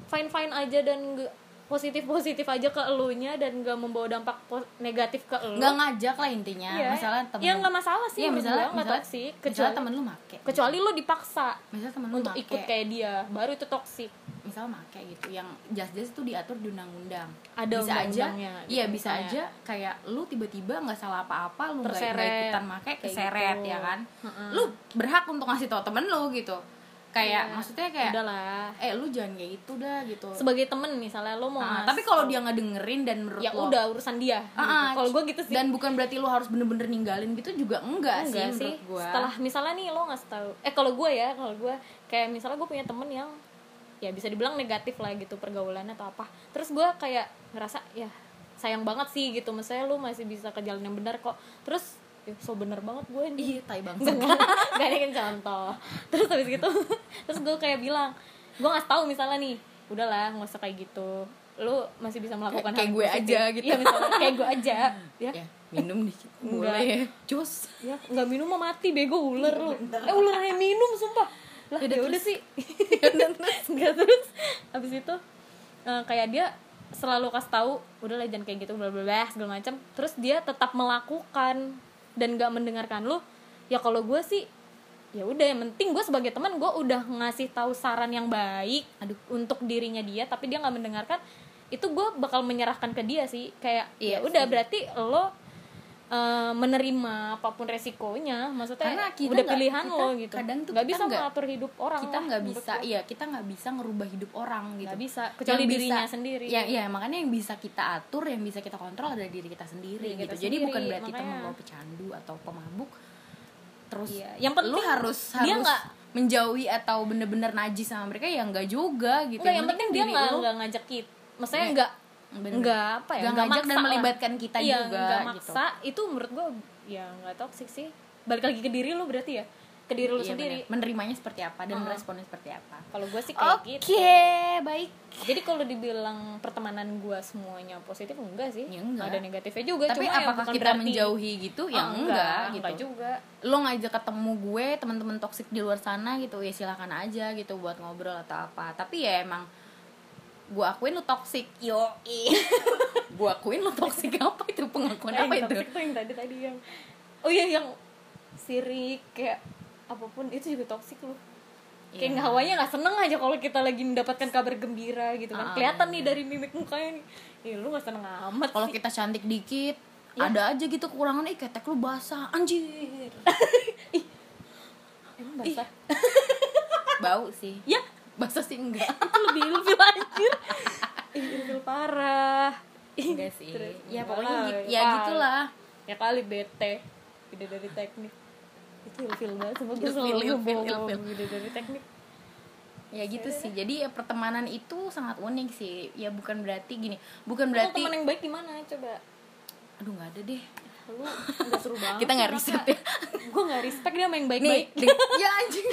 Speaker 1: fine fine aja dan nggak positif positif aja ke elunya dan gak membawa dampak negatif ke elu.
Speaker 2: Nggak ngajak lah intinya misalnya temen
Speaker 1: ya nggak masalah sih menurut
Speaker 2: misalnya
Speaker 1: nggak
Speaker 2: misalnya,
Speaker 1: toksik
Speaker 2: misalnya
Speaker 1: kecuali
Speaker 2: temen lu make.
Speaker 1: kecuali lo dipaksa
Speaker 2: misalnya temen lu
Speaker 1: untuk
Speaker 2: make.
Speaker 1: ikut kayak dia baru itu toksik
Speaker 2: misal make gitu yang jas-jas itu diatur di undang-undang.
Speaker 1: Ada
Speaker 2: bisa aja
Speaker 1: undang-undangnya gitu,
Speaker 2: iya bisa
Speaker 1: misalnya.
Speaker 2: aja kayak lu tiba-tiba nggak salah apa-apa lu nggak ikutan make
Speaker 1: Kayak
Speaker 2: keseret
Speaker 1: gitu.
Speaker 2: ya kan?
Speaker 1: Heeh.
Speaker 2: lu berhak untuk ngasih tau temen lu gitu kayak
Speaker 1: Iya.
Speaker 2: maksudnya kayak
Speaker 1: udahlah
Speaker 2: eh lu jangan kayak itu dah gitu.
Speaker 1: Sebagai temen misalnya lo mau
Speaker 2: Nah,
Speaker 1: ngas-
Speaker 2: tapi kalau dia nggak dengerin dan menurut
Speaker 1: ya
Speaker 2: lo
Speaker 1: udah urusan dia
Speaker 2: Ah, ah,
Speaker 1: kalau gue gitu sih.
Speaker 2: dan bukan berarti lu harus bener-bener ninggalin gitu juga enggak,
Speaker 1: enggak
Speaker 2: sih,
Speaker 1: sih.
Speaker 2: gua.
Speaker 1: Setelah misalnya nih lo nggak tahu eh kalau gue ya kalau gue kayak misalnya gue punya temen yang ya bisa dibilang negatif lah gitu pergaulannya atau apa. Terus gue kayak ngerasa ya sayang banget sih gitu. Misalnya lo masih bisa ke jalan yang benar kok. Terus ya, so bener banget gue nih
Speaker 2: iya tai bang
Speaker 1: Enggak, enggak. Ada kan contoh. Terus habis gitu Terus gue kayak bilang Gue ngasih tahu misalnya nih Udahlah nggak usah kayak gitu. Lu masih bisa melakukan
Speaker 2: Kayak
Speaker 1: hal
Speaker 2: gue
Speaker 1: positif.
Speaker 2: aja gitu.
Speaker 1: Iya misalnya kayak gue aja Ya.
Speaker 2: Ya minum dikit
Speaker 1: Enggak.
Speaker 2: boleh ya. Cus
Speaker 1: ya nggak minum mah mati bego ular lu. Eh ular yang minum sumpah. Lah ya udah sih. Nggak terus. Habis itu eh, kayak dia selalu kasih tahu udahlah jangan kayak gitu bla bla bla segala macam. Terus dia tetap melakukan dan nggak mendengarkan lu ya kalau gue sih ya udah yang penting gue sebagai teman gue udah ngasih tahu saran yang baik
Speaker 2: Aduh.
Speaker 1: untuk dirinya dia tapi dia nggak mendengarkan itu gue bakal menyerahkan ke dia sih kayak
Speaker 2: Iya
Speaker 1: ya udah
Speaker 2: sih.
Speaker 1: berarti lo eh, menerima apa pun resikonya maksudnya
Speaker 2: Karena kita
Speaker 1: udah
Speaker 2: nggak-
Speaker 1: pilihan
Speaker 2: kita
Speaker 1: lo gitu
Speaker 2: kadang tuh
Speaker 1: nggak
Speaker 2: kita
Speaker 1: bisa
Speaker 2: nggak-
Speaker 1: mengatur hidup orang
Speaker 2: kita nggak bisa iya kita nggak bisa ngerubah hidup orang gitu
Speaker 1: Nggak bisa, kecuali
Speaker 2: Yang
Speaker 1: dirinya
Speaker 2: bisa-
Speaker 1: sendiri.
Speaker 2: ya iya makanya yang bisa kita atur yang bisa kita kontrol adalah diri kita sendiri
Speaker 1: Diri
Speaker 2: gitu
Speaker 1: kita
Speaker 2: jadi
Speaker 1: sendiri,
Speaker 2: bukan berarti
Speaker 1: makanya.
Speaker 2: lo pecandu atau pemabuk terus
Speaker 1: Iya, yang penting
Speaker 2: lu harus
Speaker 1: dia
Speaker 2: harus
Speaker 1: nggak-
Speaker 2: menjauhi atau bener-bener najis sama mereka ya nggak juga gitu
Speaker 1: Nggak, yang penting dia nggak ngajak kita maksudnya
Speaker 2: Iya.
Speaker 1: nggak
Speaker 2: Bener.
Speaker 1: nggak apa ya
Speaker 2: Nggak ngajak dan
Speaker 1: lah.
Speaker 2: melibatkan kita
Speaker 1: iya,
Speaker 2: juga,
Speaker 1: nggak
Speaker 2: gitu.
Speaker 1: maksa itu menurut gue ya nggak toxic sih balik lagi ke diri lo berarti ya ke diri lo
Speaker 2: Iya,
Speaker 1: sendiri
Speaker 2: bener. menerimanya seperti apa dan
Speaker 1: Uh-uh.
Speaker 2: meresponnya seperti apa
Speaker 1: kalau gue sih kayak
Speaker 2: oke
Speaker 1: gitu
Speaker 2: baik
Speaker 1: jadi kalau dibilang pertemanan gue semuanya positif enggak sih
Speaker 2: Ya, enggak.
Speaker 1: ada negatifnya juga
Speaker 2: tapi
Speaker 1: cuma ya
Speaker 2: apakah
Speaker 1: bukan
Speaker 2: kita
Speaker 1: berarti-
Speaker 2: menjauhi gitu ya
Speaker 1: Ah,
Speaker 2: enggak, gitu
Speaker 1: enggak juga
Speaker 2: lo ngajak ketemu gue teman-teman toksik di luar sana gitu ya silakan aja gitu buat ngobrol atau apa tapi ya emang gue akuin lo toksik yo gue akuin lo toksik apa itu pengakuan
Speaker 1: Eh,
Speaker 2: apa
Speaker 1: yang
Speaker 2: itu
Speaker 1: toxic tuh yang tadi tadi yang oh iya yang sirik kayak apa pun itu juga toksik loh kayak
Speaker 2: Iya.
Speaker 1: nggak hawanya nggak seneng aja kalau kita lagi mendapatkan kabar gembira gitu kan.
Speaker 2: Ah,
Speaker 1: kelihatan
Speaker 2: iya.
Speaker 1: nih dari mimik mukanya nih. Ih, lu nggak seneng amat
Speaker 2: kalau kita cantik dikit
Speaker 1: Ya.
Speaker 2: ada aja gitu kekurangan eh ketek lu basah anjir.
Speaker 1: Emang basah?
Speaker 2: Bau sih.
Speaker 1: Ya
Speaker 2: basah sih enggak.
Speaker 1: Itu lebih ilfil anjir. Ilfil parah.
Speaker 2: Enggak sih.
Speaker 1: terus,
Speaker 2: ya pokoknya gitu,
Speaker 1: ya
Speaker 2: ya
Speaker 1: kali.
Speaker 2: gitulah.
Speaker 1: Ya kali bete ide dari teknik. Itu ilfil banget gue
Speaker 2: Ilfil,
Speaker 1: selalu
Speaker 2: ilfil,
Speaker 1: dari teknik.
Speaker 2: Ya gitu sih. Jadi ya pertemanan itu sangat unik sih. Ya bukan berarti gini bukan berarti
Speaker 1: teman yang baik gimana? Coba.
Speaker 2: Aduh nggak ada deh.
Speaker 1: Lu nggak seru banget
Speaker 2: Kita nggak riset ya.
Speaker 1: gue nggak respect dia main
Speaker 2: nih
Speaker 1: baik-baik
Speaker 2: ya anjing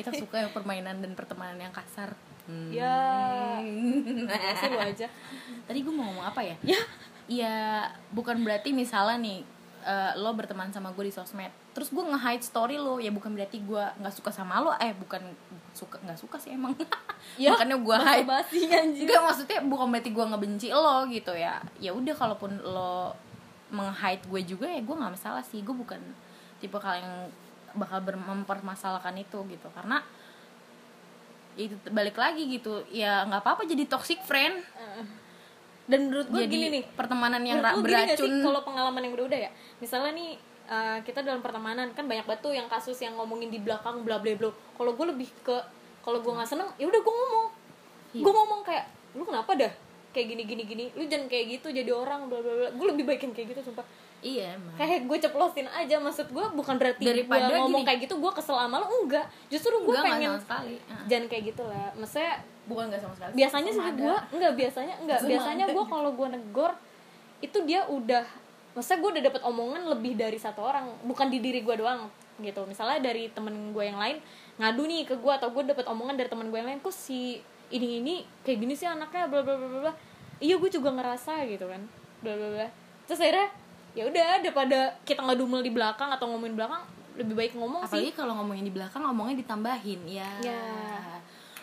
Speaker 2: kita suka yang permainan dan pertemanan yang kasar. Hmm.
Speaker 1: ya. Lu aja.
Speaker 2: Tadi gue mau ngomong apa ya?
Speaker 1: Ya.
Speaker 2: Ya bukan berarti misalnya nih eh, lo berteman sama gue di sosmed terus gue nge-hide story lo ya bukan berarti gue nggak suka sama lo eh bukan suka nggak suka sih emang.
Speaker 1: Ya,
Speaker 2: makanya gue hide.
Speaker 1: basi anjir
Speaker 2: maksudnya bukan berarti gue ngebenci lo gitu ya. Ya udah kalaupun lo meng-hide gue juga ya gue nggak masalah sih. Gue bukan tipe kalian yang bakal mempermasalahkan itu gitu. Karena ya itu balik lagi gitu ya nggak apa-apa jadi toxic friend.
Speaker 1: Dan menurut gue
Speaker 2: jadi
Speaker 1: gini nih
Speaker 2: pertemanan yang ra- beracun
Speaker 1: kalau pengalaman yang udah-udah ya? Misalnya nih uh, kita dalam pertemanan kan banyak batu yang kasus yang ngomongin di belakang bla bla bla. Kalau gue lebih ke kalau gue nggak seneng ya udah gue ngomong.
Speaker 2: Iya.
Speaker 1: gue ngomong kayak lu kenapa dah? Kayak gini gini gini. Lu jangan kayak gitu jadi orang bla bla bla. Gue lebih baikin kayak gitu sumpah
Speaker 2: iya emang.
Speaker 1: Kayak gue ceplosin aja maksud gue bukan berarti
Speaker 2: Daripada
Speaker 1: gue ngomong
Speaker 2: gini.
Speaker 1: kayak gitu gue kesel sama lo enggak. Justru gue
Speaker 2: Enggak, enggak
Speaker 1: pengen
Speaker 2: sama sekali.
Speaker 1: Jangan kayak gitu lah maksudnya
Speaker 2: bukan enggak sama sekali.
Speaker 1: biasanya sih gue enggak biasanya enggak.
Speaker 2: Sama
Speaker 1: biasanya gue kalau gue negor itu dia udah maksudnya gue udah dapat omongan lebih dari satu orang. Bukan di diri gue doang gitu. Misalnya dari temen gue yang lain ngadu nih ke gue atau gue dapat omongan dari temen gue yang lain kok si ini ini kayak gini sih anaknya bla bla bla bla bla. Iya gue juga ngerasa gitu kan. Bla bla bla. Terus akhirnya ya udah daripada kita ngedumel di belakang atau ngomongin belakang lebih baik ngomong sih.
Speaker 2: Apalagi kalau ngomongin di belakang ngomongnya ditambahin ya.
Speaker 1: Ya.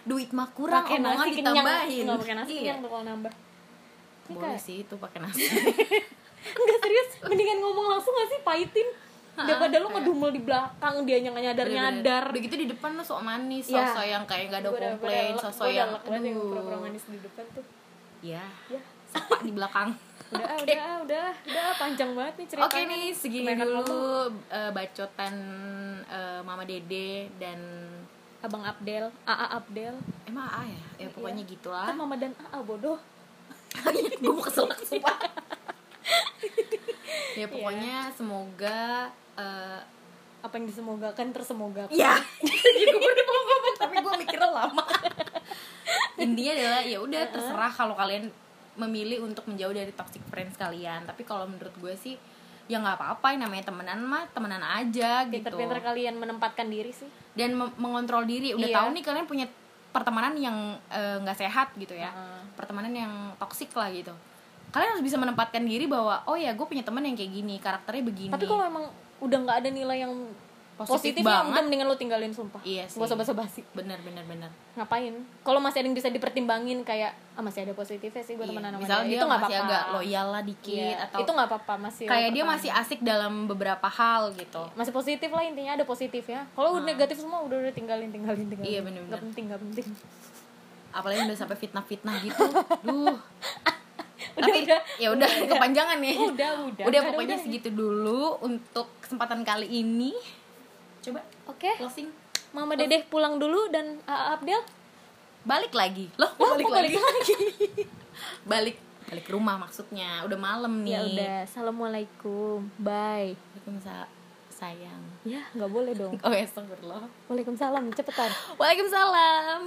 Speaker 2: duit mah kurang
Speaker 1: pakai
Speaker 2: omongan
Speaker 1: nasi
Speaker 2: ditambahin.
Speaker 1: Nggak pakai nasi
Speaker 2: iya.
Speaker 1: kenyang tuh kalau nambah. Ini
Speaker 2: boleh
Speaker 1: kayak-
Speaker 2: sih itu pakai nasi.
Speaker 1: Enggak serius, mendingan ngomong langsung gak sih? Pahitin daripada lo
Speaker 2: kayak-
Speaker 1: ngedumel di belakang dia nyadar nyadar nyadar
Speaker 2: begitu di depan lo sok manis
Speaker 1: Ya.
Speaker 2: sosok yang kayak gak ada komplain
Speaker 1: udah
Speaker 2: yang
Speaker 1: yang
Speaker 2: aduh.
Speaker 1: pura-pura manis di depan tuh.
Speaker 2: Ya
Speaker 1: ya
Speaker 2: sapa di belakang
Speaker 1: udah ah, udah ah, udah ah, udah ah, panjang banget nih ceritanya
Speaker 2: Oke nih segini
Speaker 1: Kebanyakan
Speaker 2: dulu eh, bacotan eh, Mama Dede dan
Speaker 1: abang Abdel AA Abdel.
Speaker 2: Emang A ya? Ya pokoknya
Speaker 1: Iya.
Speaker 2: gitulah
Speaker 1: kan mama dan AA bodoh.
Speaker 2: Gue mau kesel sumpah
Speaker 1: Iya.
Speaker 2: ya pokoknya semoga eh,
Speaker 1: apa yang disemogakan tersemogakan
Speaker 2: ya gue baru mau ngomong tapi gue mikirnya lama. Intinya adalah ya udah terserah kalau kalian memilih untuk menjauh dari toxic friends kalian. Tapi kalau menurut gue sih ya nggak apa-apa. Yang namanya temenan mah temenan aja gitu.
Speaker 1: Pinter-pinter kalian menempatkan diri sih.
Speaker 2: Dan mem- mengontrol diri. Udah
Speaker 1: Iya.
Speaker 2: tahu nih kalian punya pertemanan yang eh, nggak sehat gitu ya.
Speaker 1: Heeh.
Speaker 2: pertemanan yang toksik lah gitu. Kalian harus bisa menempatkan diri bahwa oh ya gue punya teman yang kayak gini karakternya begini.
Speaker 1: Tapi kalau emang udah nggak ada nilai yang
Speaker 2: Positif
Speaker 1: positif, ya
Speaker 2: banget.
Speaker 1: udah mendingan lo tinggalin sumpah.
Speaker 2: Iya sih.
Speaker 1: gak usah basa-basi.
Speaker 2: Bener bener bener.
Speaker 1: Ngapain? Kalau masih ada yang bisa dipertimbangin kayak ah masih ada positifnya sih gue
Speaker 2: Iya.
Speaker 1: temenan sama
Speaker 2: Misalnya
Speaker 1: dia.
Speaker 2: dia
Speaker 1: itu nggak apa-apa.
Speaker 2: agak loyal lah dikit
Speaker 1: Iya,
Speaker 2: atau
Speaker 1: itu nggak apa-apa masih
Speaker 2: kayak dia masih asik dalam beberapa hal gitu.
Speaker 1: Masih positif lah intinya ada positif ya kalau udah negatif semua udah udah tinggalin tinggalin tinggalin.
Speaker 2: Iya, bener-bener.
Speaker 1: nggak penting nggak penting.
Speaker 2: Apalagi udah sampai fitnah-fitnah gitu. Duh.
Speaker 1: Udah,
Speaker 2: tapi
Speaker 1: udah,
Speaker 2: ya udah kepanjangan nih
Speaker 1: udah. Udah
Speaker 2: udah pokoknya
Speaker 1: udah.
Speaker 2: segitu dulu untuk kesempatan kali ini coba.
Speaker 1: Oke.
Speaker 2: Closing.
Speaker 1: Mama dedeh pulang dulu dan AA Abdel?
Speaker 2: Balik lagi. Loh
Speaker 1: Wah,
Speaker 2: balik lagi
Speaker 1: balik lagi?
Speaker 2: balik balik ke rumah maksudnya. Udah malam nih.
Speaker 1: ya udah. Assalamualaikum. Bye.
Speaker 2: Waalaikumsalam sayang.
Speaker 1: Ya nggak boleh dong.
Speaker 2: Oh ya astagfirullah.
Speaker 1: Waalaikumsalam cepetan.
Speaker 2: Waalaikumsalam